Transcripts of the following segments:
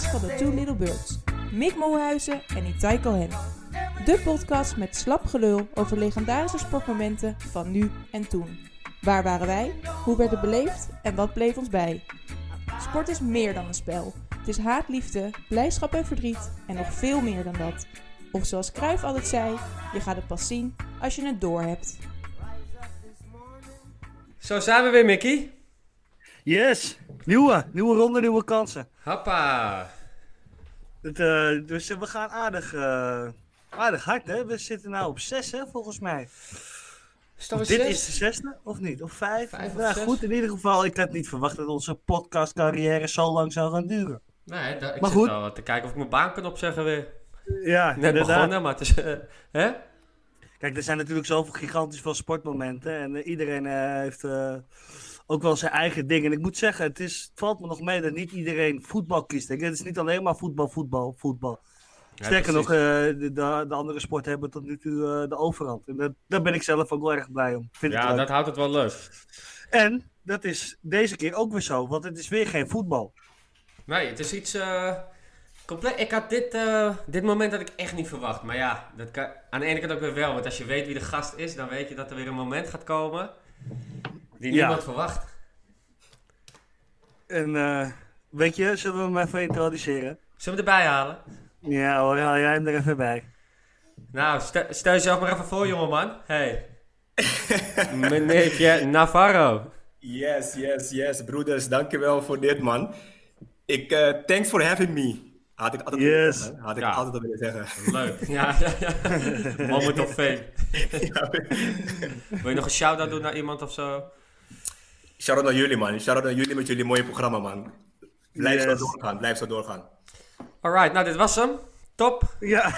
van de Two Little Birds. Mick Molhuizen en Itai Cohen. De podcast met slap gelul over legendarische sportmomenten van nu en toen. Waar waren wij? Hoe werd het beleefd? En wat bleef ons bij? Sport is meer dan een spel. Het is haat, liefde, blijdschap en verdriet en nog veel meer dan dat. Of zoals Cruijff altijd zei, je gaat het pas zien als je het doorhebt. Zo zijn we weer, Mickey. Yes, nieuwe, nieuwe ronde, nieuwe kansen. Hoppa. Het, eh, dus we gaan aardig, eh, aardig hard, hè? We zitten nu op zes, hè, volgens mij. Is Dit zes? is de zesde, of niet? Of vijf? Vijf of ja, zes. goed, in ieder geval, ik had niet verwacht dat onze podcastcarrière zo lang zou gaan duren. Nee, da- ik Maar goed. al te kijken of ik mijn baan kan opzeggen weer. Ja, Net inderdaad. begonnen, maar het is... eh, hè? Kijk, er zijn natuurlijk zoveel gigantisch veel sportmomenten. En eh, iedereen eh, heeft eh, ook wel zijn eigen ding. En ik moet zeggen, het, is, het valt me nog mee dat niet iedereen voetbal kiest. Het is niet alleen maar voetbal, voetbal, voetbal. Ja, Sterker nog, precies. eh, de, de, de andere sporten hebben tot nu toe eh, de overhand. En dat, daar ben ik zelf ook wel erg blij om. Vind Ja, dat houdt het wel leuk. En dat is deze keer ook weer zo, want het is weer geen voetbal. Nee, het is iets... eh, compleet... Ik had dit, dit moment had ik echt niet verwacht. Maar ja, dat kan... aan de ene kant ook weer wel. Want als je weet wie de gast is, dan weet je dat er weer een moment gaat komen... die Ja. niemand verwacht. En eh, weet je, zullen we hem even introduceren? Zullen we erbij halen? Ja hoor, haal jij hem er even bij. Nou, stel, stel jezelf maar even voor, jongeman. Hey. Meneertje Navarro. Yes, yes, yes, broeders, dankjewel voor dit, man. Ik, eh, thanks for having me. Had ik altijd willen Yes. zeggen. Had ik Ja. altijd al willen zeggen. Leuk. Ja, ja, ja. Moment of fame. Ja. Wil je nog een shout-out doen naar iemand of zo? Shout-out naar jullie, man. Shout-out naar jullie met jullie mooie programma, man. Blijf Yes. zo doorgaan, blijf zo doorgaan. Alright, nou dit was hem. Top. Ja,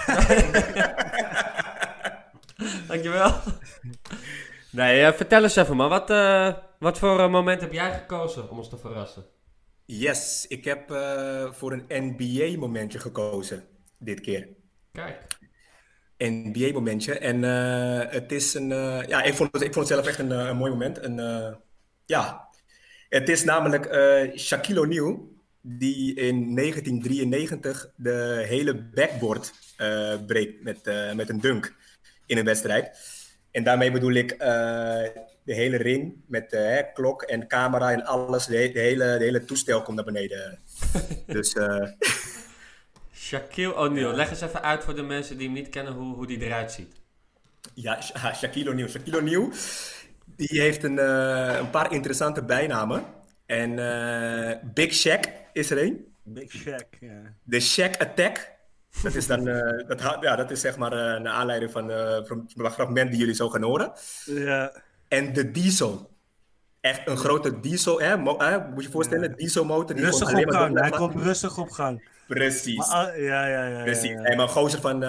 Dankjewel. Nee, eh, vertel eens even man. Wat, eh, wat voor eh, moment heb jij gekozen om ons te verrassen? Yes, ik heb eh, voor een NBA-momentje gekozen. Dit keer. Kijk. NBA-momentje. En eh, het is een. eh, ja, ik vond, het, ik vond het zelf echt een, een mooi moment. Een, eh, ja, het is namelijk eh Shaquille O'Neal. Die in 1993 de hele backboard eh, breekt met, eh, met een dunk in een wedstrijd. En daarmee bedoel ik de hele ring met hè, klok en camera en alles. De, he- de hele, de hele toestel komt naar beneden. dus Shaquille O'Neal. Leg eens even uit voor de mensen die hem niet kennen hoe, hoe die eruit ziet. Ja, Sha- Shaquille O'Neal. Shaquille O'Neal, die heeft een, eh, een paar interessante bijnamen. En eh, Big Shaq is er een. Big Shack. Ja. De Shaq Attack. Dat is dan, eh, dat, ja, dat is zeg maar een aanleiding van van een fragment die jullie zo gaan horen. Ja. En de Diesel. Echt een grote diesel, hè? Mo- hè? Moet je je voorstellen, dieselmotor. Die Rustig op gang, hij komt rustig op gang. Precies. Maar, ah, ja, ja, ja. Precies. ja, ja. En een gozer van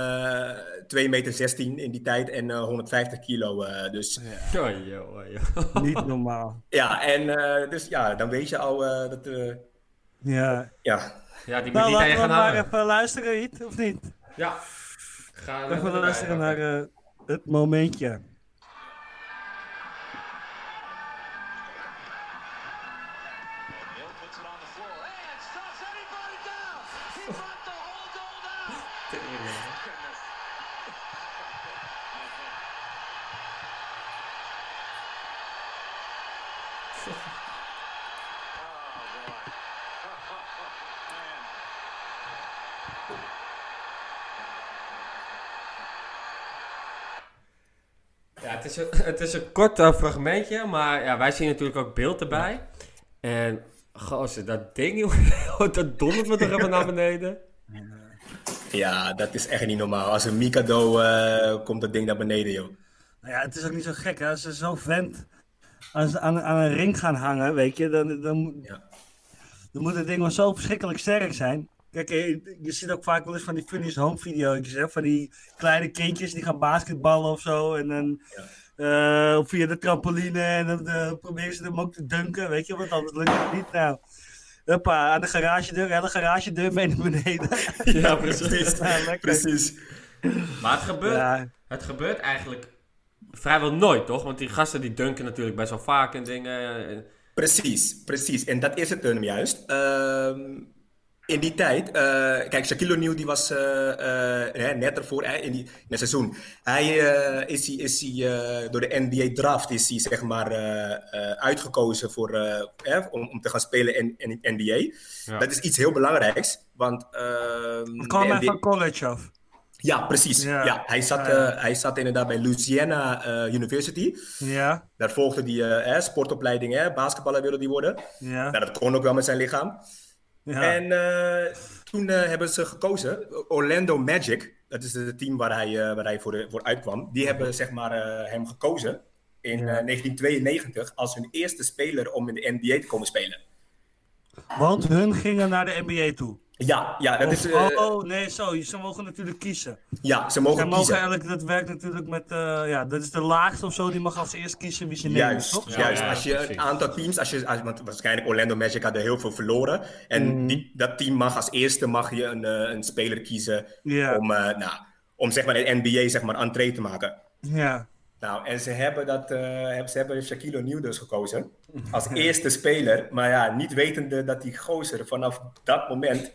2 meter 16 in die tijd en eh, 150 kilo. eh, dus Oh, joh, oh, joh. Niet normaal. Ja, en eh, dus ja, dan weet je al eh, dat, eh, Ja. ja. Ja, die moet Nou, laten we gaan maar houden. even luisteren, Iet, of niet? Ja. Ga Even erbij luisteren naar eh, het momentje. Het is een, kort eh, fragmentje, maar ja, wij zien natuurlijk ook beeld erbij. En, gozer, dat ding, dat dondert me toch even naar beneden. ja, dat is echt niet normaal. Als een Mikado eh, komt dat ding naar beneden, joh. Nou ja, het is ook niet zo gek, hè. Als ze zo'n vent als ze aan, aan een ring gaan hangen, weet je, dan, dan, Ja. dan moet het ding wel zo verschrikkelijk sterk zijn. Kijk, eh, je, je ziet ook vaak wel eens van die funniest home video's, hè, van die kleine kindjes die gaan basketballen of zo. En dan eh, via de trampoline en dan eh, proberen ze hem ook te dunken, weet je, want anders lukt het niet. Nou, huppa, aan de garagedeur, hele garagedeur mee naar beneden. Ja, precies. Ja. Precies. Maar het gebeurt, Ja, het gebeurt eigenlijk vrijwel nooit, toch? Want die gasten die dunken natuurlijk best wel vaak en dingen. Precies, precies. En dat is het hem juist. Ehm, in die tijd, eh, kijk, Shaquille O'Neal die was eh, eh, hè, net ervoor hè, in, die, in het seizoen. Hij is, hij, is hij, eh, door de NBA draft is hij zeg maar eh, eh, uitgekozen voor, eh, hè, om, om te gaan spelen in, in de NBA. Ja. Dat is iets heel belangrijks, want ehm, kwam hij NBA van college af. ja, precies. Ja. Ja. hij, zat, eh, hij zat inderdaad bij Louisiana University. Ja, Daar volgde hij eh, sportopleiding, hè, basketballer wilde hij worden. ja. Nou, dat kon ook wel met zijn lichaam. Ja. En eh, toen eh, hebben ze gekozen, Orlando Magic, dat is het team waar hij, eh, waar hij voor, de, voor uitkwam, die hebben zeg maar, hem gekozen in Ja. eh, 1992 als hun eerste speler om in de NBA te komen spelen. Want hun gingen naar de NBA toe. Ja, ja, dat Of- is, eh, oh, nee, zo. Ze mogen natuurlijk kiezen. ja ze Ze mogen mogen kiezen. eigenlijk, dat werkt natuurlijk met, eh, ja, dat is de laagste of zo. Die mag als eerst kiezen wie ze Juist, toch? Ja, juist. ja, als je precies. een aantal teams, als je, als, want waarschijnlijk Orlando Magic hadden heel veel verloren. En Mhm. die, dat team mag als eerste mag je een, eh, een speler kiezen om, eh, nou, om zeg maar in de NBA zeg maar entree te maken. Ja. Nou, en ze hebben, dat, eh, hebben- ze hebben Shaquille O'Neal dus gekozen als eerste speler. Maar ja, niet wetende dat die gozer vanaf dat moment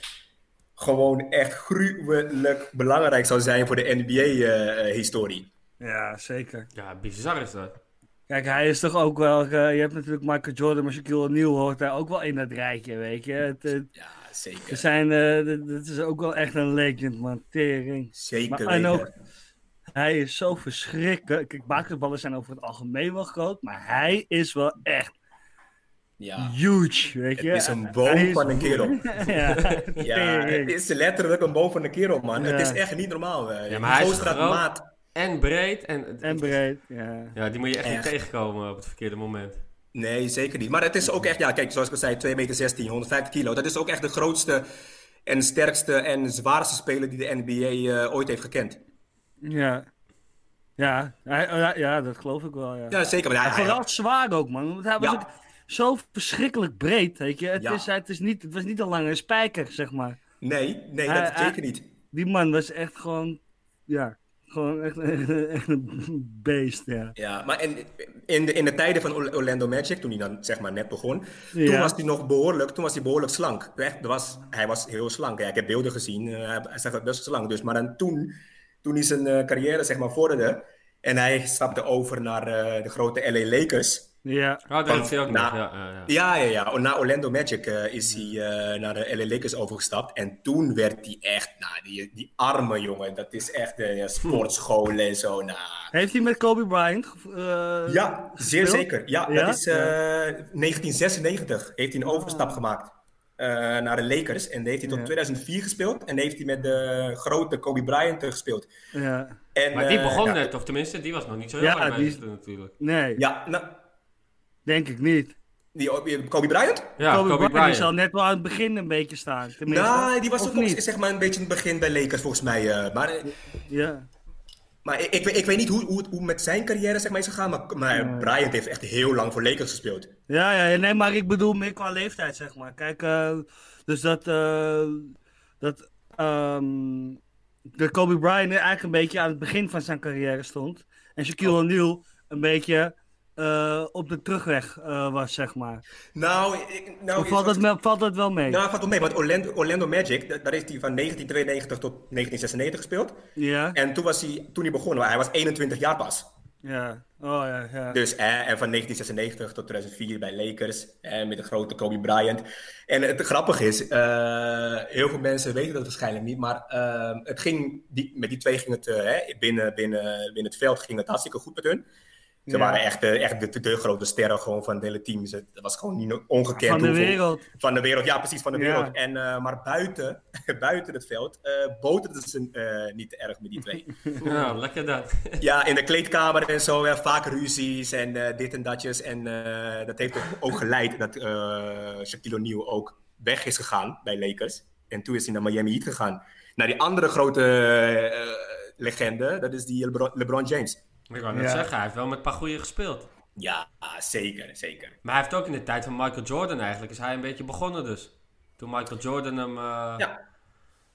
gewoon echt gruwelijk belangrijk zou zijn voor de NBA-historie. ja, zeker. Ja, bizar is dat. Kijk, hij is toch ook wel... eh, je hebt natuurlijk Michael Jordan, maar Shaquille O'Neal hoort daar ook wel in dat rijtje, weet je. Het, het- ja, ze zeker. zijn, eh, dit- dit is ook wel echt een legend, man. Tering. Zeker Maar, weten. en ook, hij is zo verschrikkelijk. Kijk, basketballers zijn over het algemeen wel groot, maar hij is wel echt Ja. huge, weet Het je. is een boom is- van een kerel. ja, Ja, het is letterlijk een boom van een kerel, man. Het is echt niet normaal. eh. Ja, maar hij is groot. maat. En breed. En, En breed, ja. Ja, die moet je echt, niet tegenkomen op het verkeerde moment. Nee, zeker niet. Maar het is ook echt, ja, kijk, zoals ik al zei, 2 meter 16, 150 kilo. Dat is ook echt de grootste en sterkste en zwaarste speler die de NBA eh, ooit heeft gekend. Ja. Ja, hij- ja, ja, dat geloof ik wel, ja. Ja, zeker. Maar hij- vooral zwaar ook, man. Want hij was ook zo verschrikkelijk breed, weet je. Het, is, het, is niet, het was niet een lange spijker, zeg maar. nee, nee, dat hij- zeker niet. Die man was echt gewoon, ja, gewoon echt, echt een beest, ja. Ja, maar in, in, de, in de tijden van Or- Orlando Magic, toen hij dan zeg maar net begon, toen was hij nog behoorlijk, toen was hij behoorlijk slank. Echt, was, hij was heel slank. Ja, ik heb beelden gezien, eh, hij, zag er best slank. Dus, maar dan toen, toen hij zijn eh, carrière zeg maar vorderde en hij stapte over naar eh, de grote LA Lakers. Ja, Oh, dat hij ook na- nog. Ja, ja, ja. Ja, ja, ja. Na Orlando Magic eh, is hij naar de LA Lakers overgestapt. En toen werd hij echt, nou, die, die arme jongen, dat is echt de sportschool en zo. Nou, Heeft hij met Kobe Bryant eh, Ja, zeer gespeeld? zeker. Ja, Ja? dat is eh, 1996 heeft hij een overstap gemaakt eh, naar de Lakers. En heeft hij tot Ja. 2004 gespeeld. En heeft hij met de grote Kobe Bryant eh, gespeeld. Ja, En, Maar die eh, begon ja, net, of tenminste, die was nog niet zo heel Ja, lang die- natuurlijk. nee, Ja, nou, denk ik niet. die, die- Kobe Bryant? Ja, Kobe, Kobe, Bryant Bryant. zal net wel aan het begin een beetje staan. Tenminste. Nou, die was ook nog, niet? zeg maar een beetje in het begin bij Lakers volgens mij. eh, maar eh, Ja, maar ik, ik, weet- ik weet niet hoe, hoe het hoe met zijn carrière zeg maar, is gegaan. Maar, maar Nee. Bryant heeft echt heel lang voor Lakers gespeeld. ja, ja, nee, maar ik bedoel meer qua leeftijd, zeg maar. Kijk, eh, dus dat, eh, dat, ehm, dat Kobe Bryant eigenlijk een beetje aan het begin van zijn carrière stond. En Shaquille Oh. O'Neal een beetje eh, op de terugweg eh, was, zeg maar. Nou, ik, nou valt dat, me- valt dat wel mee? Nou, valt wel mee, want Orlando, Orlando Magic, da- daar heeft hij van 1992 tot 1996 gespeeld. Ja, En toen, was hij, toen hij begon, hij was 21 jaar pas. ja, oh ja, ja. Dus, en van 1996 tot 2004 bij Lakers, eh, met de grote Kobe Bryant. En het grappige is, eh, heel veel mensen weten dat waarschijnlijk niet, maar eh, het ging, die, met die twee ging het, hè, binnen, binnen, binnen het veld ging het hartstikke goed met hun. Ze Ja. waren echt, echt de, de grote sterren gewoon van het hele team. Ze- Dat was gewoon niet ongekend. Van de hoeveel- wereld. van de wereld, ja, precies, van de Ja. wereld. En, eh, maar buiten, buiten het veld uh, boterden ze eh, niet te erg met die twee. Ja, lekker dat. ja, in de kleedkamer en zo, ja, vaak ruzies en eh, dit en datjes. En eh, dat heeft ook, geleid dat eh Shaquille O'Neal ook weg is gegaan bij Lakers. En toen is hij naar Miami Heat gegaan. Naar die andere grote eh, legende, dat is die LeBron, LeBron James. Ik wou net Ja. zeggen, hij heeft wel met een paar goeie gespeeld. Ja, zeker, zeker. Maar hij heeft ook in de tijd van Michael Jordan eigenlijk, is hij een beetje begonnen dus. Toen Michael Jordan hem eh, Ja,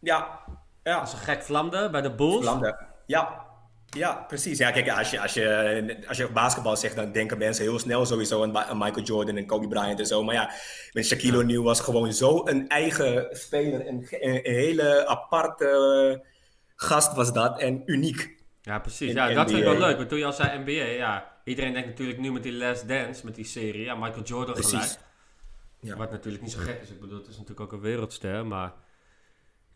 ja, ja. als een gek vlamde bij de Bulls. Vlamde. Ja, Ja, precies. Ja, kijk, als je, als, je, als je basketbal zegt, dan denken mensen heel snel sowieso aan, aan Michael Jordan en Kobe Bryant en zo. Maar ja, met Shaquille O'Neal was gewoon zo een eigen speler. Een, een, een hele aparte gast was dat en uniek. Ja, precies. Ja, dat vind ik wel leuk. Want toen je al zei NBA, ja, iedereen denkt natuurlijk nu met die Last Dance, met die serie, ja, Michael Jordan Precies. gelijk. Ja. Wat natuurlijk niet zo gek is. Ik bedoel, het is natuurlijk ook een wereldster, maar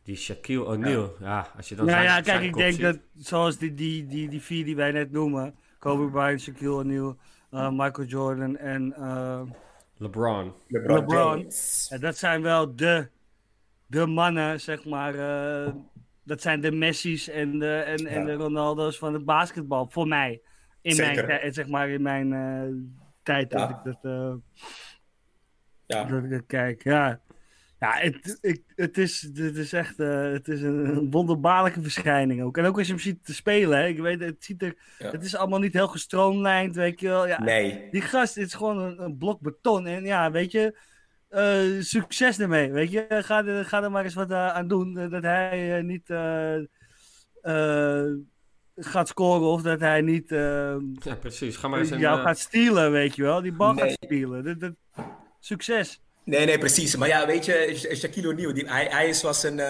die Shaquille O'Neal, ja. als je dan Nou zijn- ja, kijk, zijn ik kop denk ziet- dat zoals die, die, die, die vier die wij net noemen, Kobe Bryant, Shaquille O'Neal, eh, Michael Jordan en eh, LeBron. LeBron, ja, dat zijn wel de, de mannen, zeg maar. eh, dat zijn de Messi's en de, en, en de Ronaldo's van het basketbal, voor mij. In mijn, Zeker. zeg maar, in mijn eh, tijd dat Ja. ik dat, eh, Ja. dat ik dat kijk. Ja, ja het, ik, het, is, het is echt eh, het is een, een wonderbaarlijke verschijning ook. En ook als je hem ziet te spelen, hè, ik weet, het, ziet er, Ja. het is allemaal niet heel gestroomlijnd, weet je wel. Ja, Nee. Die gast is gewoon een, een blok beton. En ja, weet je, eh, succes ermee. Weet je, ga er, ga er maar eens wat eh, aan doen. eh, Dat hij niet eh, eh, gaat scoren of dat hij niet Ja, precies. Ga maar eens jou gaat stelen, weet je wel. Die bal Nee. gaat spelen. Dat, dat, succes. Nee, nee, precies. Maar ja, weet je, Sha- Shaquille O'Neal, die- hij, hij, is- was een, eh,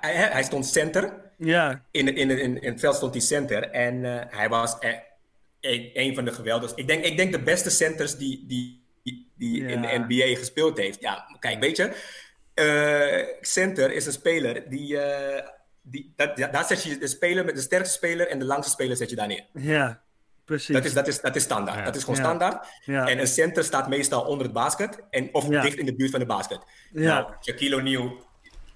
hij, stond center. Ja, In, in, in, in het veld stond hij center. En eh, hij was e- een, een van de geweldigste. Ik denk, ik denk de beste centers die, die, die, die in de. NBA gespeeld heeft. Ja, kijk, weet je. eh, center is een speler die... eh, die dat, ja, daar zet je de speler met de sterkste speler en de langste speler zet je daar neer. ja, precies. Dat is, dat is, dat is standaard. Ja. Dat is gewoon standaard. En een center staat meestal onder het basket. En, of dicht in de buurt van de basket. Ja. Nou, Shaquille O'Neal,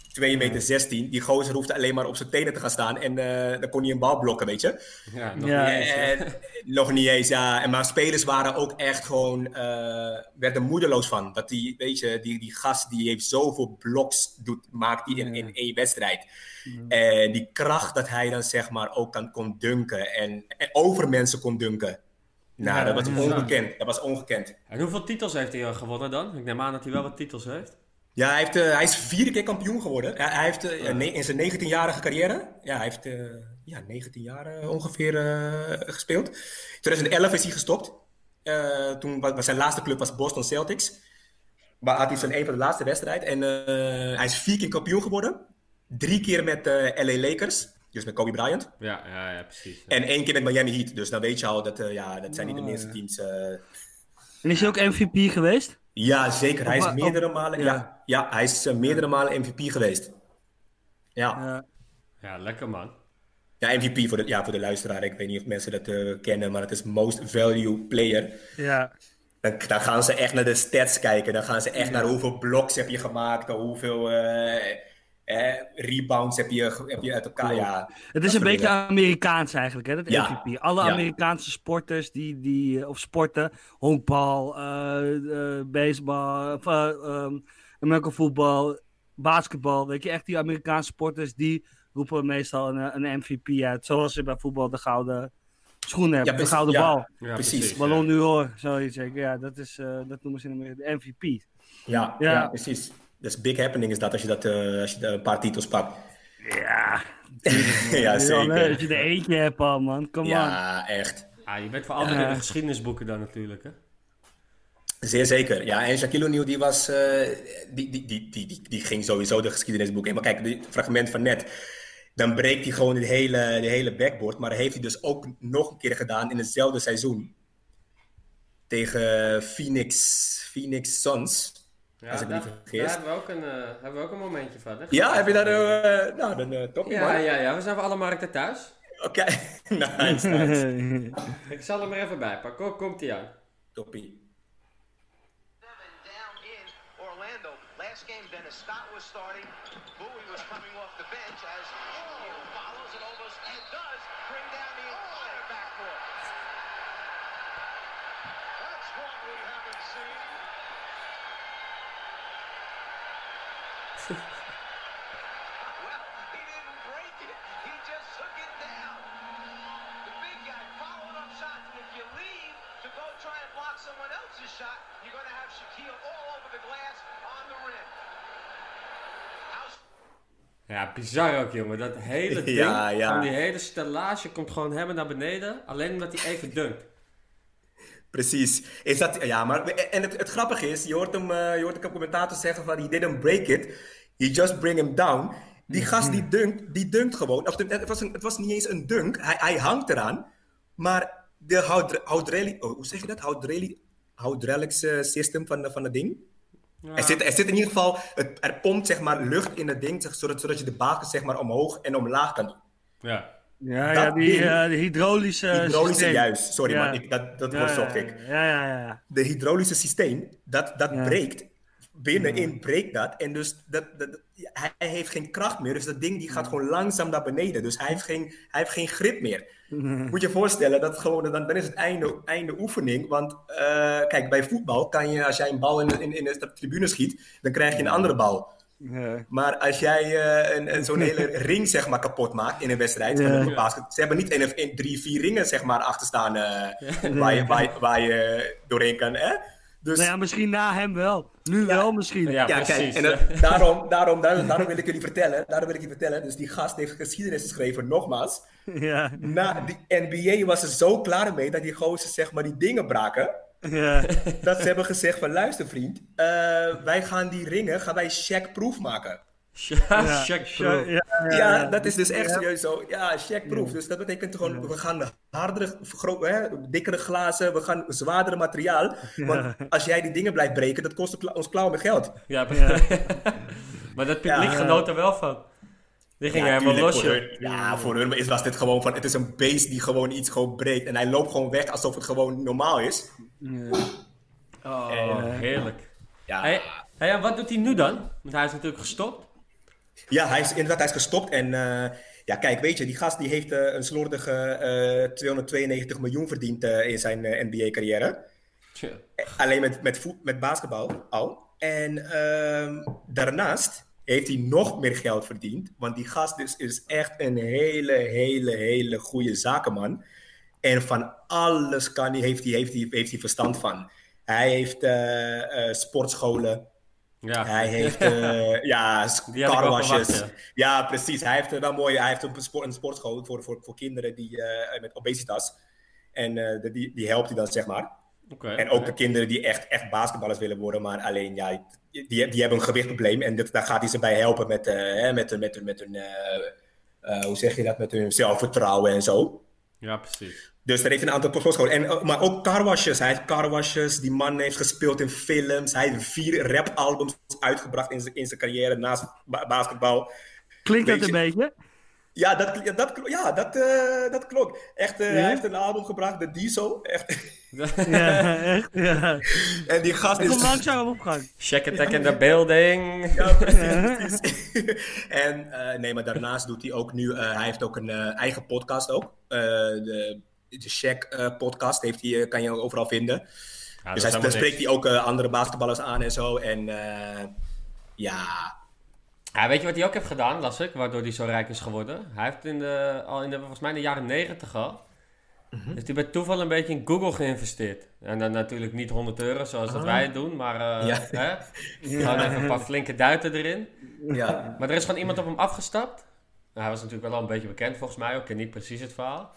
2 meter 16. Die gozer hoefde alleen maar op zijn tenen te gaan staan. En eh, dan kon hij een bal blokken, weet je. ja, nog Ja. niet eens. En, nog niet eens, ja. En maar spelers waren ook echt gewoon... eh, werden moedeloos van. Dat die, weet je, die, die gast die heeft zoveel bloks doet, maakt die in, in één wedstrijd. En die kracht dat hij dan zeg maar ook kan, kon dunken. En, en over mensen kon dunken. Nou, Ja, dat was ja. ongekend. Dat was ongekend. En hoeveel titels heeft hij gewonnen dan? Ik neem aan dat hij wel wat titels heeft. Ja, hij, heeft, eh, hij is vierde keer kampioen geworden. Hij, hij heeft eh, in zijn 19-jarige carrière, ja, hij heeft eh, ja, 19 jaar ongeveer eh, gespeeld. In 2011 is hij gestopt. Eh, toen was, was zijn laatste club was Boston Celtics. Maar had hij zijn een van de laatste wedstrijd. En eh, hij is vier keer kampioen geworden. Drie keer met eh LA Lakers, dus met Kobe Bryant. Ja, ja, ja precies. En één keer met Miami Heat. Dus dan weet je al dat, eh, ja, dat zijn niet de Oh, minste ja. teams. eh. En is hij ook MVP geweest? Ja, zeker. Hij is meerdere malen, ja. Ja. Hij is eh, meerdere malen MVP geweest. Ja. Ja. Ja, lekker man. Ja, MVP voor de, ja, voor de luisteraar. Ik weet niet of mensen dat eh, kennen, maar het is Most Value Player. ja. Dan, dan gaan ze echt naar de stats kijken. Dan gaan ze echt naar hoeveel blocks heb je gemaakt, hoeveel eh, eh, rebounds heb je, heb je uit elkaar. Ja, Het is een beetje Amerikaans eigenlijk, hè, dat Ja. MVP. Alle Ja. Amerikaanse sporters die, die, of sporten, honkbal, eh, eh, baseball, of, eh, ehm, American voetbal, basketbal, weet je, echt die Amerikaanse sporters, die roepen meestal een, een MVP uit. Zoals ze bij voetbal de gouden schoen hebben, de gouden ja. bal. Ja, Precies. Ballon d'Or, zoiets. zeg ik. Ja, dat, is, eh, dat noemen ze in Amerika de MVP. ja, Ja. ja. precies. Dus big happening is dat als je, dat, eh, als je een paar titels pakt. Ja, ja, als zeker. je er eentje hebt al, man. Kom on. Ja, echt. Ja, je bent voor altijd Ja. in de geschiedenisboeken dan natuurlijk, hè? Zeer zeker. Ja, en Shaquille O'Neal die was, eh, die, die, die, die, die, die ging sowieso de geschiedenisboek in. Maar kijk, dit fragment van net, dan breekt hij gewoon het hele, de hele backboard. Maar heeft hij dus ook nog een keer gedaan in hetzelfde seizoen. Tegen Phoenix, Phoenix Suns. Ja, Als ik daar, niet daar vergis. hebben we ook een, eh, hebben we ook een momentje van. hè? Ja, heb je daar, eh, nou dan uh, top Ja, ja, ja, we zijn voor alle markten thuis. Oké, nice, nice. Ik zal hem er even bij pakken. Kom, komt hij aan. Toppie. Scott was starting. Bowie was coming off the bench as Hill follows and almost and does bring down the entire backcourt. That's what we haven't seen. well, he didn't break it. He just took it down. The big guy up shots, and if you leave to go try and block someone else's shot, Ja, bizar ook, jongen. Dat hele ding, Ja, ja. van die hele stellage komt gewoon helemaal naar beneden. Alleen omdat hij even dunkt. Precies. Is dat, ja, maar en het, het grappige is, je hoort hem, eh, je hoort de commentator zeggen van, he didn't break it, he just bring him down. Die gast die dunkt, die dunkt gewoon. Of het, was een, het was niet eens een dunk, hij, hij hangt eraan. Maar de hydraulic oh, hoe zeg je dat? Hydraulic, hydraulics eh, system van, van het ding. Er, zit, er zit in ieder geval, het, er pompt zeg maar lucht in het ding, zeg- zodat, zodat je de basket zeg maar omhoog en omlaag kan doen. Ja. Ja, ja die, ding- eh, de hydraulische Hydraulische, systeem. juist. Sorry Ja. man, ik, dat, dat Ja, woord ja, zocht ik. Ja, ja, ja. ja. de hydraulische systeem, dat, dat Ja. breekt. Binnenin breekt dat. En dus dat, dat, hij heeft geen kracht meer. Dus dat ding die gaat gewoon langzaam naar beneden. Dus hij heeft geen, hij heeft geen grip meer. Moet je je voorstellen, dat gewoon, dan, dan is het einde, einde oefening. Want eh, kijk, bij voetbal kan je, als jij een bal in, in, in de tribune schiet, dan krijg je een andere bal. Maar als jij eh, een, een, zo'n hele ring zeg maar, kapot maakt in een wedstrijd, van basket, ze hebben niet één of één, drie, vier ringen zeg maar, achter staan eh, waar, je, waar, je, waar je doorheen kan. Hè? Dus, Nou ja, misschien na hem wel. Nu wel misschien. Ja, ja, precies. kijk, en dat- daarom, daarom, daarom, daarom wil ik jullie vertellen, daarom wil ik je vertellen, dus die gast heeft geschiedenis geschreven, nogmaals. Ja. Na die NBA was er zo klaar mee dat die gozer zeg maar die dingen braken, Ja. dat ze hebben gezegd van luister vriend, eh, wij gaan die ringen, gaan wij check-proof maken. Ja, check Ja, ja, ja, Ja, ja. dat is dus echt serieus zo. Ja, checkproof. Dus dat betekent gewoon, we gaan hardere, gro- hè, dikkere glazen, we gaan zwaardere materiaal. Want als jij die dingen blijft breken, dat kost kla- ons klauwen met geld. Ja, maar dat publiek Ja. genoot er wel van. Die gingen Ja, helemaal los, ja, voor hun is, was dit gewoon van, het is een beest die gewoon iets gewoon breekt. En hij loopt gewoon weg alsof het gewoon normaal is. Oh, heerlijk. Ja, Hey, hey, en wat doet hij nu dan? Want hij is natuurlijk gestopt. Ja hij is inderdaad hij is gestopt. En eh, ja, kijk, weet je, die gast die heeft eh, een slordige eh, 292 miljoen verdiend eh, in zijn NBA-carrière. Alleen met, met, voet, met basketbal al. En ehm, daarnaast heeft hij nog meer geld verdiend. Want die gast is, is echt een hele, hele, hele goede zakenman. En van alles kan hij, heeft, hij, heeft, hij, heeft hij verstand van. Hij heeft eh, eh, sportscholen. Ja. Hij heeft eh, ja, carwashes. ja. precies. Hij heeft eh, mooi. Hij heeft een, sport, een sportschool voor, voor, voor kinderen die, eh, met obesitas. En die, die helpt hij dan, zeg maar. En ook de kinderen die echt, echt basketballers willen worden, maar alleen, ja, die, die hebben een gewichtprobleem. En dit, daar gaat hij ze bij helpen met, hè, met, hun- met, hun- met hun, hoe zeg je dat, met hun zelfvertrouwen en zo. Ja, precies. Dus daar heeft hij een aantal sportscholen. En, eh, maar ook carwashes. Hij heeft carwashes. Die man heeft gespeeld in films. Hij heeft vier rapalbums uitgebracht in zijn, in zijn carrière naast ba- basketbal. Klinkt dat een beetje? Ja, dat, ja, dat, ja, dat, eh, dat klopt. Echt, eh, Ja? hij heeft een album gebracht, de Diesel. Echt. Ja, echt. Ja. En die gast Ik kom is... langzaam op gang. Check attack in the building. Ja, precies. precies. en eh, nee, maar daarnaast doet hij ook nu, eh, hij heeft ook een eigen podcast ook. Eh, de de Shaq eh, podcast heeft hij, eh, kan je overal vinden. Ja, dus hij, daar spreekt niks. hij ook eh, andere basketballers aan en zo. En ja, Ja, weet je wat hij ook heeft gedaan, las ik, waardoor hij zo rijk is geworden? Hij heeft in de, al in de, volgens mij in de jaren negentig al, Mhm. heeft hij bij toeval een beetje in Google geïnvesteerd. En dan natuurlijk niet 100 euro zoals dat wij het doen, maar Ah. Ja. hè? gewoon even een paar flinke duiten erin. ja. Maar er is gewoon iemand op hem afgestapt. Nou, hij was natuurlijk wel al een beetje bekend volgens mij, ook ik ken niet precies het verhaal.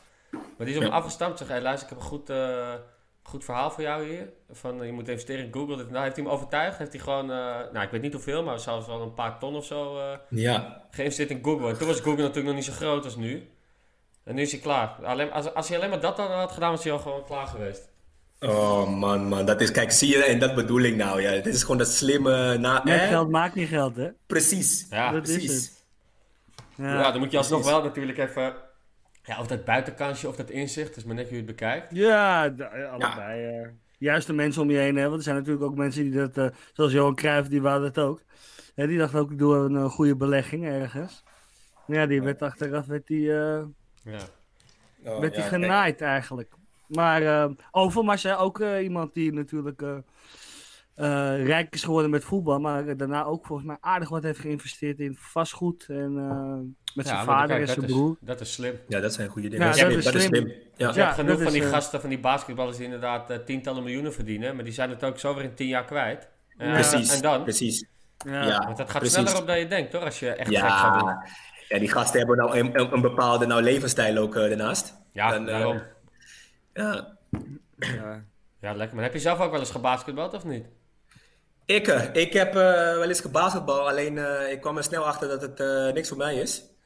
Maar die is op hem Ja. afgestapt, zeg, hey, luister, ik heb een goed, eh, goed verhaal voor jou hier. Van, eh, je moet investeren in Google. Dit dat. heeft hij hem overtuigd, heeft hij gewoon, eh, nou ik weet niet hoeveel, maar zelfs wel een paar ton of zo eh, ja. geïnvesteerd in Google. En toen was Google natuurlijk nog niet zo groot als nu. En nu is hij klaar. Alleen, als, als hij alleen maar dat dan had gedaan, was hij al gewoon klaar geweest. Oh man, man. Dat is, kijk, zie je, en dat bedoel ik nou. Ja. Dit is gewoon dat slimme... Na, Met geld maakt niet geld, hè? Precies. Ja, Dat is precies. het. ja. Ja, dan moet je alsnog precies. wel natuurlijk even... Ja, of dat buitenkansje of dat inzicht, is maar net hoe je het bekijkt. ja allebei. eh. juist de mensen om je heen hebben. Want er zijn natuurlijk ook mensen die dat, eh, zoals Johan Cruijff, die wou dat ook. Hè, die dacht ook, ik doe een eh, goede belegging ergens. Ja, die werd achteraf werd die, eh, Ja. Oh, werd die ja, genaaid eigenlijk. Maar eh, Overmars, hè, ook eh, iemand die natuurlijk rijk is geworden met voetbal. Maar daarna ook volgens mij aardig wat heeft geïnvesteerd in vastgoed. En eh, met zijn Ja, vader kijk, en zijn broer. Is, dat is slim. Ja, dat zijn goede dingen. Ja, Ja, dat is dat is slim. slim. Ja. Je Ja, hebt genoeg van is, die eh, gasten, van die basketballers die inderdaad eh, tientallen miljoenen verdienen. Maar die zijn het ook zo weer in tien jaar kwijt. Ja, Precies, En dan? precies. Ja. Ja, Want dat gaat precies. sneller op dan je denkt, hoor, als je echt gek gaat doen. Ja, die gasten hebben nou een, een, een bepaalde nou, levensstijl ook eh, daarnaast. Ja, En, eh, daarom. Ja. Ja, lekker. Maar heb je zelf ook wel eens gebasketbald of niet? Ik, ik heb eh, wel eens gebasketbal, alleen eh, ik kwam er snel achter dat het eh, niks voor mij is.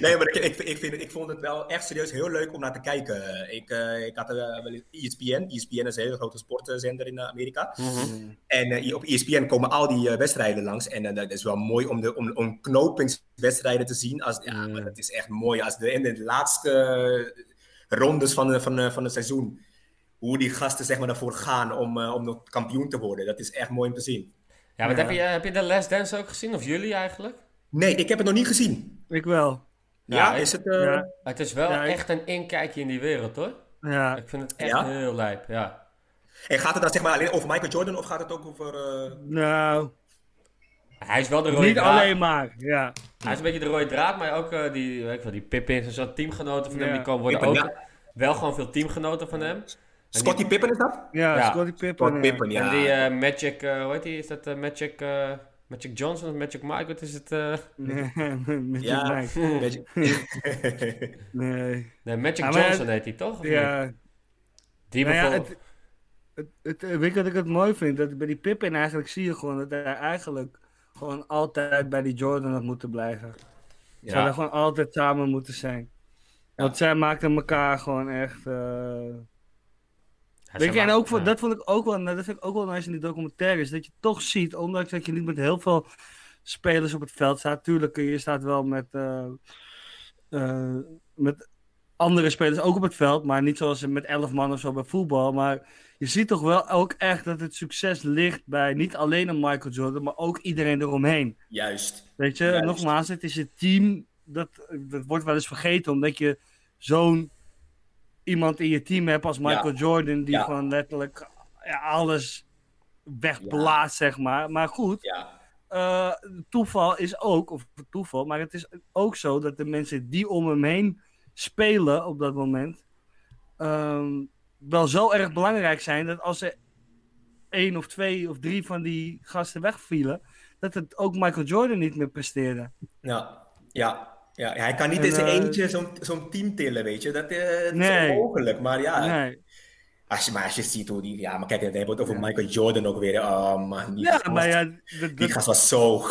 nee, maar ik, ik, ik, vind, ik vond het wel echt serieus heel leuk om naar te kijken. Ik, ik had wel eens ESPN. ESPN is een hele grote sportzender in Amerika. En eh, op ESPN komen al die wedstrijden langs. En dat is wel mooi om, de, om, om knopingswedstrijden te zien. Als, ja, maar het is echt mooi. Als de, in de laatste rondes van, van, van het seizoen. Hoe die gasten zeg maar, ervoor gaan om, eh, om nog kampioen te worden. Dat is echt mooi om te zien. Ja, maar Ja. Heb, je, heb je de Last Dance ook gezien? Of jullie eigenlijk? Nee, ik heb het nog niet gezien. Ik wel. Ja, Ja, is het... eh, Ja. Het is wel Ja, ik- echt een inkijkje in die wereld, hoor. Ja. Ik vind het echt Ja? heel lijp, ja. En gaat het dan zeg maar alleen over Michael Jordan of gaat het ook over... eh, Nou, Hij is wel de rode niet draad. alleen maar. Ja. Hij is een beetje de rode draad, maar ook eh, die, weet ik wel, die Pippin en zo teamgenoten van hem, die komen worden Pippen, ook wel gewoon veel teamgenoten van hem. Scottie Pippen is dat? Ja, Ja. Scottie Pippen. Scott ja. Pippen, ja. En die eh, Magic, eh, hoe heet die? Is dat eh, Magic, eh, Magic Johnson of Magic Mike? Wat is het? eh? Nee, met Ja. ja. Je- Nee. Nee, Magic Ja, maar- Johnson heet hij toch? Of niet? Ja, Die Nou ja, bijvoorbeeld. het, het, het, weet je wat ik het mooi vind? Dat bij die Pippen eigenlijk zie je gewoon dat hij eigenlijk gewoon altijd bij die Jordan had moeten blijven. Ze hadden gewoon altijd samen moeten zijn. Want zij maakten elkaar gewoon echt. Weet je, en ook voor, ja. dat vond ik ook wel, nou, dat vind ik ook wel nice in die documentaires. Dat je toch ziet, ondanks dat je niet met heel veel spelers op het veld staat. Tuurlijk, je staat wel met, eh, eh, met andere spelers ook op het veld. Maar niet zoals met elf man of zo bij voetbal. Maar je ziet toch wel ook echt dat het succes ligt bij niet alleen een Michael Jordan, maar ook iedereen eromheen. Juist. Weet je, Juist. nogmaals, het is het team. Dat, dat wordt wel eens vergeten, omdat je zo'n iemand in je team hebt als Michael Jordan, die gewoon letterlijk alles wegblaast, zeg maar. Maar goed, eh, toeval is ook, of toeval, maar het is ook zo dat de mensen die om hem heen spelen op dat moment, ehm, wel zo erg belangrijk zijn dat als er één of twee of drie van die gasten wegvielen, dat het ook Michael Jordan niet meer presteerde. Ja. Ja. Ja, hij kan niet En, in zijn eh, eentje zo'n zo'n team tillen, weet je. Dat, eh, dat Nee. is onmogelijk. Maar ja, Nee. als je, maar als je ziet hoe die... Ja, maar kijk, dan hebben we het over Michael Jordan ook weer. Oh man, die, Ja, gast, maar ja, dat- die gast was zo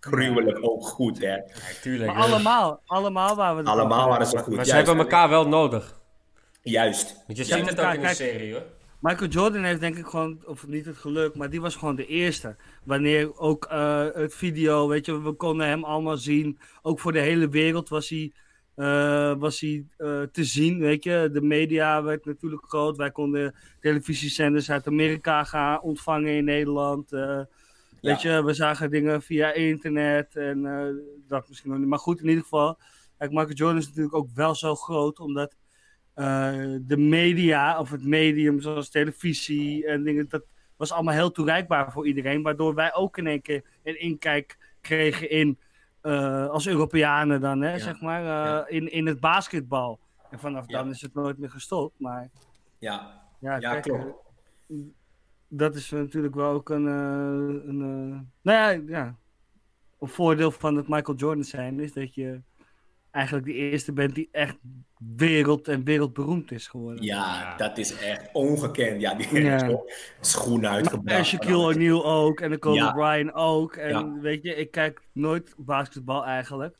gruwelijk ook goed, hè. Ja, tuurlijk. maar allemaal, allemaal waren we Allemaal waren ze goed. maar ze hebben elkaar wel nodig. Juist. Want je ziet het ook kijk, in de serie, hoor. Michael Jordan heeft denk ik gewoon, of niet het geluk, maar die was gewoon de eerste. Wanneer ook eh, het video, weet je, we konden hem allemaal zien. Ook voor de hele wereld was hij, eh, was hij eh, te zien, weet je. De media werd natuurlijk groot. Wij konden televisiezenders uit Amerika gaan ontvangen in Nederland. Weet je, we zagen dingen via internet en dat misschien nog niet. Maar goed, in ieder geval. Kijk, Michael Jordan is natuurlijk ook wel zo groot, omdat de media of het medium zoals televisie en dingen, dat was allemaal heel toereikbaar voor iedereen. Waardoor wij ook in één keer een inkijk kregen in, eh, als Europeanen dan, hè, Ja. zeg maar, eh, Ja. in, in het basketbal. En vanaf Ja. dan is het nooit meer gestopt. Maar Ja, ja, kijk, klopt. eh, dat is natuurlijk wel ook een, eh, een eh, nou ja, ja, een voordeel van het Michael Jordan zijn is dat je eigenlijk de eerste bent die echt wereld en wereldberoemd is geworden. Ja, dat is echt ongekend. Ja, die Ja. zo schoenen En uitgebracht. Shaquille O'Neal ook en de Kobe Ja. Bryant ook. En Ja. weet je, ik kijk nooit basketbal eigenlijk.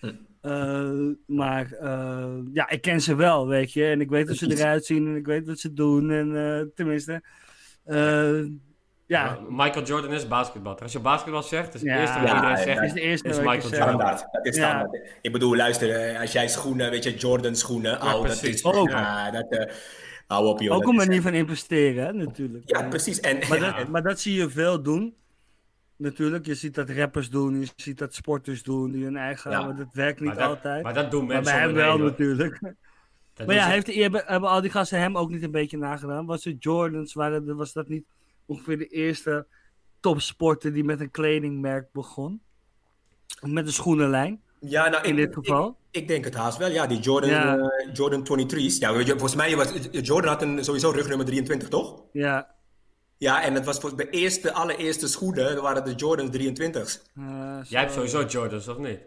Hm. Eh, maar eh, ja, ik ken ze wel, weet je. En ik weet hoe ze eruit zien en ik weet wat ze doen. En eh, tenminste, eh, ja, Maar Michael Jordan is basketbal. Als je basketbal zegt, is het Ja. eerste wat Ja, iedereen ja, zegt. is de eerste is Michael. Jordan. Standaard, dat is Ja. standaard. Ik bedoel, luister, eh, als jij schoenen, weet je, Jordan schoenen, oh, dat precies. is... Ook. Ja, dat, eh, hou op, joh. Ook een manier van investeren, hè, natuurlijk. Ja, precies. En, Maar ja, dat, maar dat zie je veel doen. Natuurlijk, je ziet dat rappers doen, je ziet dat sporters doen, die hun eigen, Ja. maar dat werkt niet Maar dat, altijd. maar dat doen Maar mensen bij hem wel hoor. natuurlijk. Dat Maar ja, heeft, hebben, hebben al die gasten hem ook niet een beetje nagedaan? Was het Jordans, waren, was dat niet ongeveer de eerste topsporter die met een kledingmerk begon? Met een schoenenlijn, ja, nou, in ik, dit geval? Ik, ik denk het haast wel, ja. Die Jordan, Ja. eh, Jordan 23's. Ja, volgens mij was Jordan had een, sowieso rugnummer 23, toch? Ja, Ja, en het was voor de eerste, allereerste schoenen, dat waren de Jordans 23's. Eh, Jij hebt sowieso Jordans, of niet?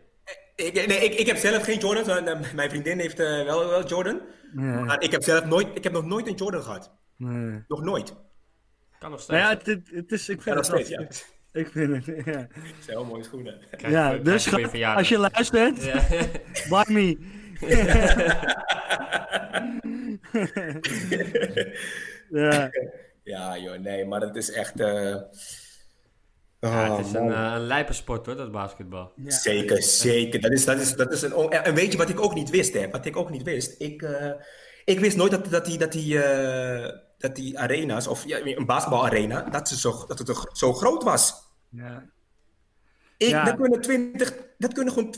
Ik, nee, ik, ik heb zelf geen Jordans, eh, eh, mijn vriendin heeft eh, wel, wel Jordan. Nee, Maar ik heb zelf nooit, ik heb nog nooit een Jordan gehad. nee. Nog nooit. Kan nog steeds. Nou ja, het, het- het is, ik Ja, vind nog het steeds, ja. Ik vind het, ja. zijn heel mooie schoenen. Krijg Ja, je- dus als je luistert, Ja. buy me. ja, Ja, joh, nee, maar het is echt... eh, Ja, oh, het is man. een, eh, een lijpe sport hoor, dat basketbal. Zeker, zeker. Dat is, dat is, dat is een on- En weet je wat ik ook niet wist, hè? Wat ik ook niet wist? Ik, eh, ik wist nooit dat, dat die, dat die, eh, dat die arena's, of ja, een basketbalarena, dat, ze zo, dat het zo- groot was. ja. Ik, Ja. dat, kunnen 20, dat kunnen gewoon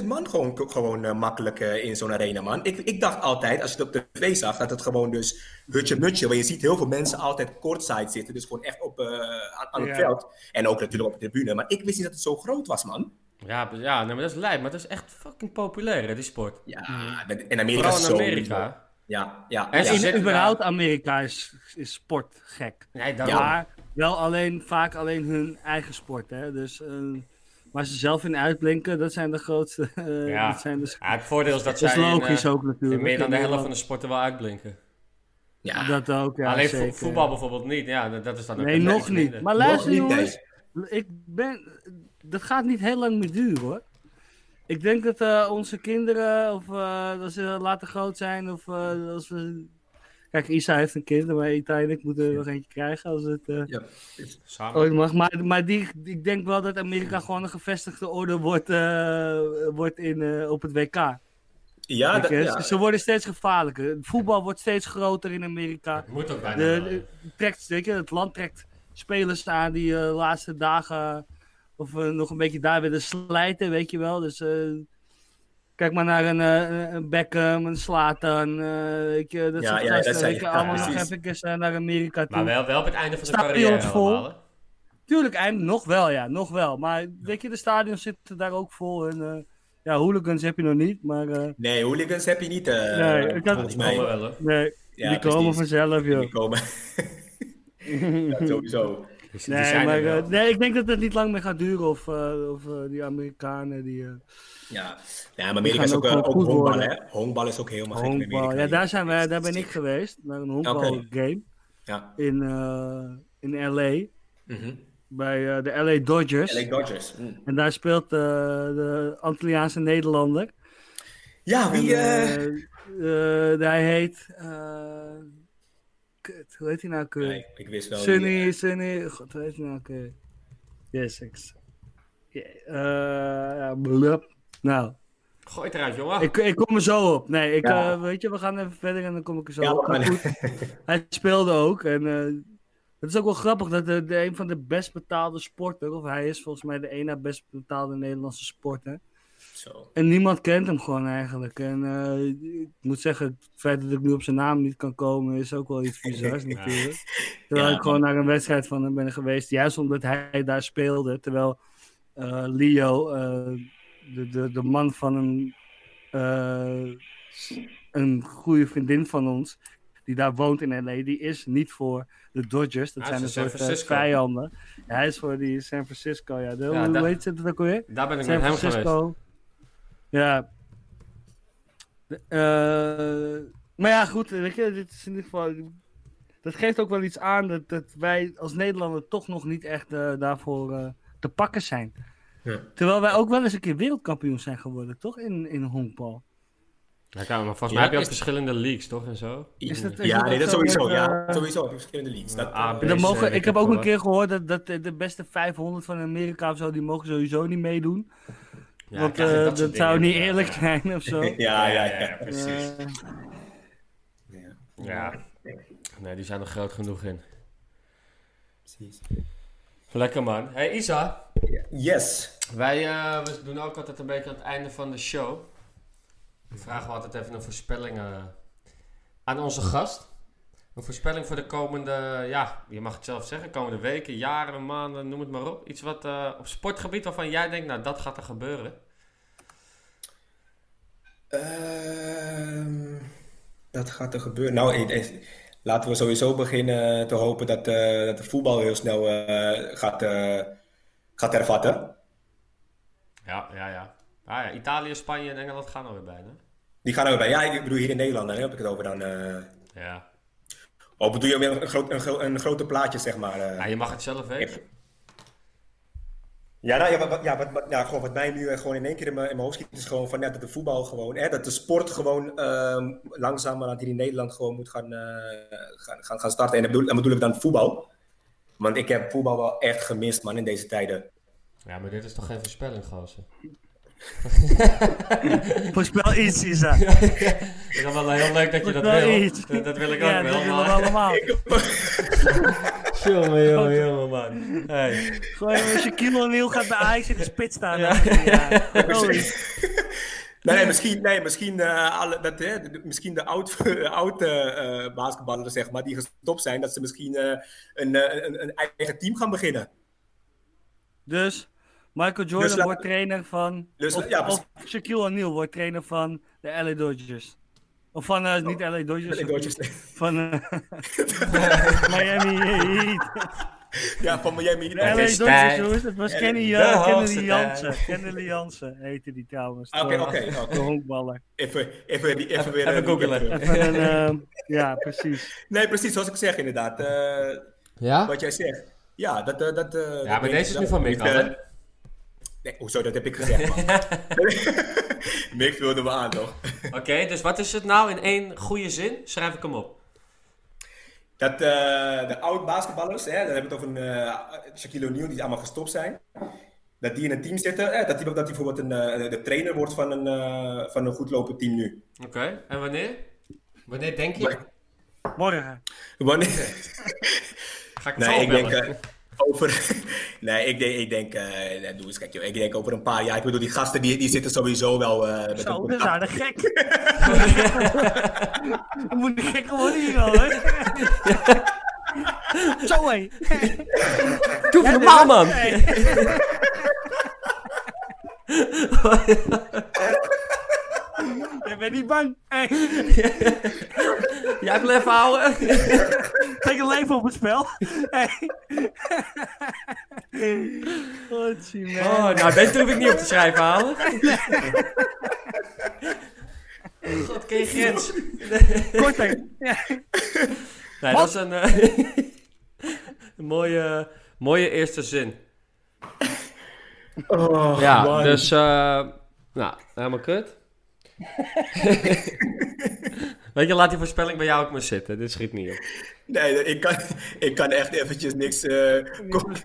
20.000 man gewoon, gewoon eh, makkelijk eh, in zo'n arena, man. Ik, ik dacht altijd, als je het op tv zag, dat het gewoon dus hutje-mutje, want je ziet heel veel mensen altijd courtside zitten, dus gewoon echt op, eh, aan, aan het Ja. veld. En ook natuurlijk op de tribune, maar ik wist niet dat het zo groot was, man. Ja, ja nee, maar dat is lijp, maar dat is echt fucking populair hè, die sport. Ja, in Amerika Vooral is in het zo. Amerika. Ja, ja. En ja. überhaupt Amerika is, is sport gek. Nee, daarom. Maar wel alleen, vaak alleen hun eigen sport. Hè? Dus eh, waar ze zelf in uitblinken, dat zijn de grootste. eh, Ja. dat, zijn de, Ja, het voordeel is dat dat is zij in, logisch eh, ook natuurlijk. in meer dan de helft van de sporten wel uitblinken. Ja. Dat ook, ja. Alleen zeker. voetbal bijvoorbeeld niet. Ja, dat, dat is dan ook Nee, een nog niet. minder. Maar luister jongens, ik ben, dat gaat niet heel lang meer duren hoor. Ik denk dat eh, onze kinderen, of eh, als ze later groot zijn, of eh, als we... Kijk, Isa heeft een kind, maar Ita en ik moeten er nog eentje krijgen als het eh, Ja. Samen. ooit mag. Maar, maar die, ik denk wel dat Amerika gewoon een gevestigde orde wordt, eh, wordt in, eh, op het WK. Ja, dat, ja. Ze, ze worden steeds gevaarlijker. Het voetbal wordt steeds groter in Amerika. Het moet ook bijna De, wel, de- trekt, je, het land trekt spelers aan die eh, de laatste dagen of eh, nog een beetje daar willen slijten, weet je wel. Dus eh, kijk maar naar een, eh, een Beckham, een Slatan, eh weet je, dat Ja, soort ja, gasten, dat zijn- weet je, ja, allemaal nog even naar Amerika toe. Maar wel, wel op het einde van de carrière vol. allemaal, hè? Tuurlijk, eind, nog wel, ja, nog wel. Maar weet je, de stadions zitten daar ook vol. En, eh, ja, hooligans heb je nog niet, maar eh, Nee, hooligans heb je niet, eh, Nee, ik had- volgens Die mij. komen wel, nee, Ja, die komen vanzelf, joh. Die komen. ja, sowieso. Dus Nee, maar eh, nee, ik denk dat het niet lang meer gaat duren of, eh, of eh, die Amerikanen die... Ja, ja maar Amerika is ook, ook ook goed honkbal, hè? Honkbal is ook helemaal gek in. Amerika. Ja, daar, zijn wij, daar ben ik geweest, naar een honkbalgame Ja. in, in LA, Mhm. bij eh, de LA Dodgers. LA Dodgers. En daar speelt de Antilliaanse Nederlander. Ja, wie... En, hij heet... kut, hoe heet hij nou? Kut? nee, ik wist wel Sunny, eh, Sunny, god, hoe heet hij nou? Kut? Yes, ik... Eh, blub. Nou, Gooi het eruit, jongen. ik, ik kom er zo op. Nee, ik, Ja. eh, weet je, we gaan even verder en dan kom ik er zo Ja, op. Maar goed, hij speelde ook. En eh, het is ook wel grappig dat de, de, een van de best betaalde sporten, of hij is volgens mij de ene na best betaalde Nederlandse sporter. Zo. En niemand kent hem gewoon eigenlijk. En eh, ik moet zeggen, het feit dat ik nu op zijn naam niet kan komen is ook wel iets bizars natuurlijk. Terwijl Ja, ik gewoon naar een wedstrijd van hem ben geweest, juist omdat hij daar speelde. Terwijl eh, Leo, eh, de, de, de man van een, een goede vriendin van ons, die daar woont in LA, die is niet voor de Dodgers. Dat Hij zijn een soort Francisco. vijanden. Ja, hij is voor die San Francisco, ja. De, Ja, hoe daar- heet het ook alweer? Daar ben ik San met hem geweest. Ja. Eh, maar ja, goed, weet je, dit is in ieder geval. Dat geeft ook wel iets aan dat, dat wij als Nederlander toch nog niet echt eh, daarvoor eh, te pakken zijn. Ja. Terwijl wij ook wel eens een keer wereldkampioen zijn geworden, toch? In, in honkbal. Ja, kijk, maar volgens Ja, mij heb je ook verschillende leagues, toch? En zo? Is dat- is ja, dat nee, dat zo sowieso. met, ja, sowieso heb je verschillende leagues. Dat, A, B, En dan Deze mogen, ik heb ook een keer gehoord dat, dat de de beste 500 van Amerika of zo, die mogen sowieso niet meedoen. Ja, want eh, dat zou niet eerlijk zijn of zo. ja, ja, ja. precies. Ja, Ja. Nee, die zijn er groot genoeg in. precies. Lekker man. Hey Isa, Yes. wij eh, we doen ook altijd een beetje aan het einde van de show. We vragen we altijd even een voorspelling eh, aan onze gast. Een voorspelling voor de komende, ja, je mag het zelf zeggen, komende weken, jaren, maanden, noem het maar op. Iets wat eh, op sportgebied waarvan jij denkt, nou dat gaat er gebeuren. Ehm, dat gaat er gebeuren. Nou, laten we sowieso beginnen te hopen dat, eh, dat de voetbal heel snel eh, gaat, gaat hervatten. Ja, ja, ja. Ah, ja. Italië, Spanje en Engeland gaan er weer bij, hè? Die gaan er weer bij. Ja, ik bedoel hier in Nederland, hè, heb ik het over dan. Ja. Oh, bedoel je weer een, groot, een, gro- een groter plaatje, zeg maar. eh. ja. Je mag het zelf weten. Ja, nou, ja, wat, ja, wat, ja, gewoon wat mij nu eh, gewoon in één keer in mijn, in mijn hoofd schiet, is gewoon van ja, dat de voetbal gewoon, hè, dat de sport gewoon ehm langzamerhand hier in Nederland gewoon moet gaan, eh, gaan, gaan, gaan starten. En dan bedoel, dan bedoel ik dan voetbal. Want ik heb voetbal wel echt gemist, man, in deze tijden. Ja, maar dit is toch geen voorspelling, gozer? Voorspel iets, Isa. Het is wel heel leuk dat je dat wil. iets. Dat, dat wil ik ook Ja, wel, dat willen we allemaal. Jongen, jongen, jongen, man. Hey. Gewoon als je Kilo Niel gaat bij Ajax in de spits staan. Ja. ja. Nee, nee, misschien, nee, misschien, eh, alle, dat, hè, de- misschien de oud, oud eh, eh, basketballers, zeg maar, die gestopt zijn, dat ze misschien eh, een, een, een eigen team gaan beginnen. Dus Michael Jordan Dus laat- wordt trainer van. Dus, of, ja, of Shaquille O'Neal wordt trainer van de LA Dodgers. Of van, eh, niet LA Dodgers. In Dodgers. Van eh, Miami Heat. Ja, van Miami. De Het LA is Dodgers, tijd. jongens. Dat was Ja, Kenny, de uh, hoogste Kennedy. Jansen. Kennedy Jansen heette die trouwens. Ah, Oké, oké. oké. De honkballer. Even, even, die- even, weer... even eh, googelen. weer- Even een, eh, ja, precies. Nee, precies, zoals ik zeg inderdaad. Eh, Ja? wat jij zegt. Ja, dat... eh, dat eh, dat maar deze is nu van Mick eh, hè? Nee, hoezo, dat heb ik gezegd. Mick vulde me aan, toch? Oké, dus wat is het nou in één goede zin? Schrijf ik hem op. Dat eh, de oud basketballers, hè, dan hebben we het over een eh, Shaquille O'Neal, die allemaal gestopt zijn. Dat die in een team zitten, eh, dat die, dat die bijvoorbeeld een, eh, de trainer wordt van een, eh, van een goed lopend team nu. Oké, en wanneer? Wanneer denk je? Morgen. Wanneer? Ga ik Nee, zo ik denk over. nee, ik denk, ik denk, eh, nee, doe eens kijk, joh. Ik denk over een paar jaar. Ik bedoel, die gasten die, die zitten sowieso wel eh, met Zo, dat is aardig gek. We moeten gek worden hier al, hè? Zo, hé. Doe even normaal, man! Je bent niet bang. Hey. Jij blijft houden. Kijk een leven op het spel. Hey. Oh, man. nou, deze hoef ik niet op te schrijven halen. God, je grens? Korter. Ja. Nee, dat is een, eh, een mooie, mooie eerste zin. Oh, Ja, man. dus, eh, nou, helemaal kut. Weet je, laat die voorspelling bij jou ook maar zitten. Dit schiet niet op. Nee, ik kan, ik kan echt eventjes niks. eh,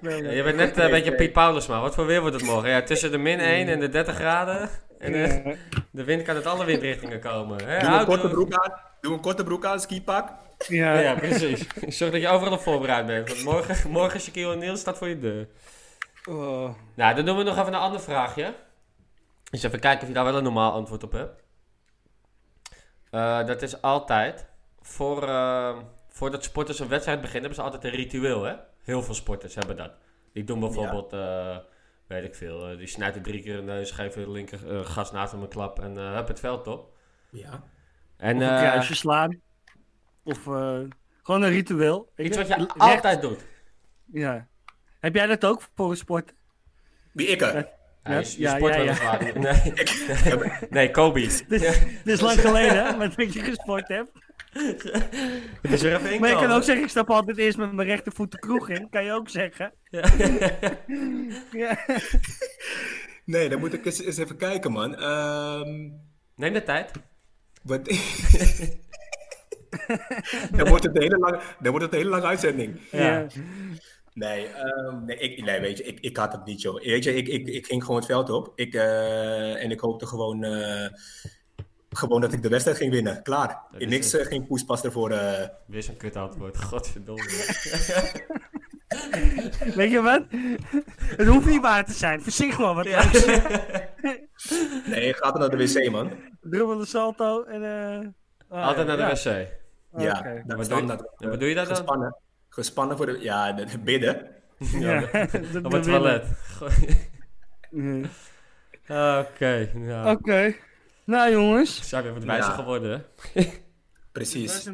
Ja, je bent net eh, een beetje Piet Paulusma. Wat voor weer wordt het morgen? Ja, tussen de min 1 en de 30 graden. En eh, de wind kan uit alle windrichtingen komen. Hè? doe, een korte broek aan, doe een korte broek aan, skipak. Ja. Ja, precies. Zorg dat je overal op voorbereid bent. Want morgen, morgen Shaquille O'Neal staat voor je deur. Oh. Nou, dan doen we nog even een ander vraagje. Dus even kijken of je daar wel een normaal antwoord op hebt. Eh, dat is altijd, voor, eh, voordat sporters een wedstrijd beginnen, hebben ze altijd een ritueel, hè? Heel veel sporters hebben dat. Die doen bijvoorbeeld, eh, weet ik veel, die snijden drie keer in de neus, geven de linker eh, gas naast hem een klap en eh heb het veld op. Ja. En Of een kruisje slaan. Of eh, gewoon een ritueel. Weet iets je? wat je Recht- altijd doet. Ja. Heb jij dat ook voor een sport? Wie ik er? Ja. Ja, je, je Ja, sport ja, wel ja. Nee, nee Kobe. Dit, dit is lang geleden, hè, met dat je gesport hebt. Even Maar je kan ook zeggen, ik stap altijd eerst met mijn rechtervoet de kroeg in. Kan je ook zeggen. Ja. Ja. Nee, dan moet ik eens, eens even kijken, man. Ehm, Neem de tijd. wat... dan, wordt het een hele lange, dan wordt het een hele lange uitzending. Ja. Nee, ehm, nee, ik, nee, weet je, ik, ik had het niet, joh. Weet je, ik, ik, ik ging gewoon het veld op. Ik, eh, en ik hoopte gewoon, eh, gewoon dat ik de wedstrijd ging winnen. Klaar. Dat In niks, eh, geen poespas ervoor. eh. Weer zo'n kut antwoord. Godverdomme. Weet je wat? Het hoeft niet waar te zijn. Verzin gewoon wat Ja. Nee, gaat er naar de wc, man. Dubbele salto en... eh ah, Altijd naar de ja. wc. Ja, dat Wat is doe, je, ja, doe je daar dan? Gespannen. Gespannen voor de... Ja, de, de bidden. Ja, Op het toilet. Oké. nou. Oké. Nou jongens. Zijn we wat wijzer Ja. geworden, hè? Precies.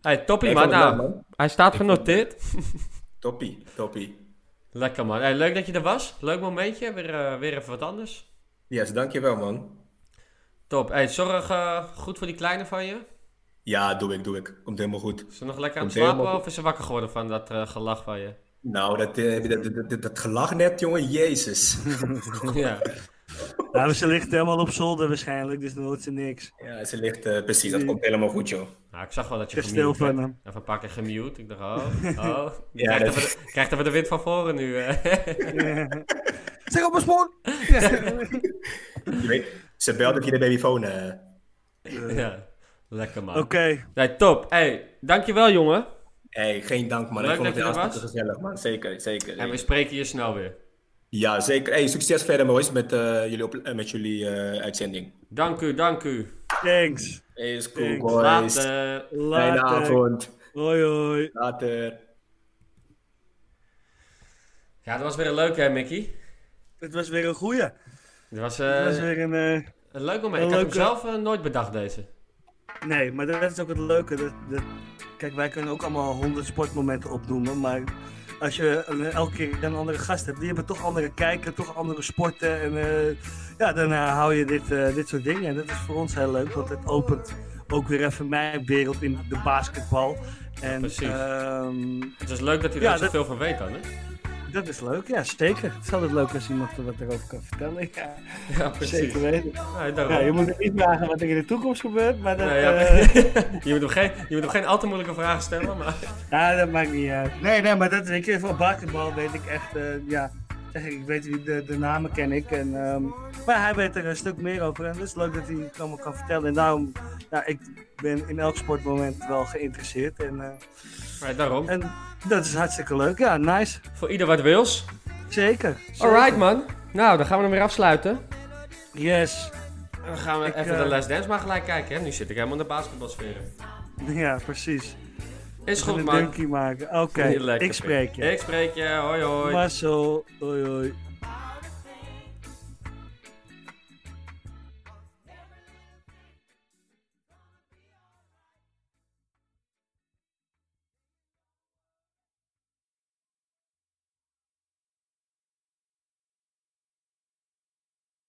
Hey, toppie man. Nou, leuk, man. hij staat genoteerd. Toppie, toppie. Lekker man. Hey, leuk dat je er was. Leuk momentje. Weer, eh, weer even wat anders. Yes, dankjewel man. Top. Hey, zorg eh, goed voor die kleine van je. Ja, doe ik, doe ik. Komt helemaal goed. Is ze nog lekker aan het slapen of is ze wakker geworden van dat eh, gelach van je? Nou, dat, eh, dat, dat, dat, dat gelach net, jongen, jezus. ja. Nou, ze ligt helemaal op zolder waarschijnlijk, dus dan hoort ze niks. Ja, ze ligt, eh, precies, dat komt helemaal goed, joh. Nou, ik zag wel dat je stil gemute van werd. hem. Even een paar keer gemute. Ik dacht, oh, oh. Je Ja, krijgt, dat- even de, krijgt even de wind van voren nu. eh. Zeg op mijn spoor! Je weet, ze belde via de babyfoon. eh. ja, lekker man. Oké, Nee, top. Hey, dankjewel jongen. Hey, geen dank, man. Leuk ik vond dat het je er hartstikke was. gezellig, man. Zeker, zeker. En we spreken je snel weer. Ja, zeker. Hey, succes verder, boys, met eh, jullie, op, eh, met jullie eh, uitzending. Dank u, dank u. thanks. Is cool, Thanks. boys. Later. Fijne avond. Hoi hoi. Later. Ja, dat was weer een leuke hè, Mickey? Het was weer een goeie. Dat was, eh, Het was weer een... eh, een leuk moment. een Ik had hem zelf nooit bedacht deze. Nee, maar dat is ook het leuke. Dat, dat, kijk, wij kunnen ook allemaal honderd sportmomenten opnoemen, maar als je een- elke keer een andere gast hebt, die hebben toch andere kijken, toch andere sporten. En eh, ja, dan eh, hou je dit, eh, dit soort dingen. En dat is voor ons heel leuk, want het opent ook weer even mijn wereld in de basketbal. En Precies. ehm, Het is leuk dat Ja, er dat- zoveel van weet dan, hè? Dat is leuk, ja, zeker. Het is altijd leuk als iemand er wat erover kan vertellen. Ja, Ja, precies. zeker weten. Ja, je moet er niet vragen wat er in de toekomst gebeurt, maar dat, Nee, ja, eh, je, moet hem geen, je moet hem geen al te moeilijke vragen stellen, maar... Ja, dat maakt niet uit. Nee, nee, maar dat weet je, van basketbal weet ik echt, eh, ja, ik, ik weet wie de, de namen ken ik. En, ehm, maar hij weet er een stuk meer over en het is leuk dat hij het allemaal kan vertellen. En daarom, ja, ik ben in elk sportmoment wel geïnteresseerd en, eh, Nee, daarom. en dat is hartstikke leuk. Ja, nice. Voor ieder wat wils. Zeker. zeker. Alright, man. Nou, dan gaan we hem weer afsluiten. Yes. En dan gaan we Ik, even eh, de Les Dance maar gelijk kijken, hè? Nu zit ik helemaal in de basketbalsfeer. Ja, precies. Is goed, een man. dunkie maken. Oké, ik spreek je. Ik spreek je. Hoi, hoi. Marcel, hoi hoi.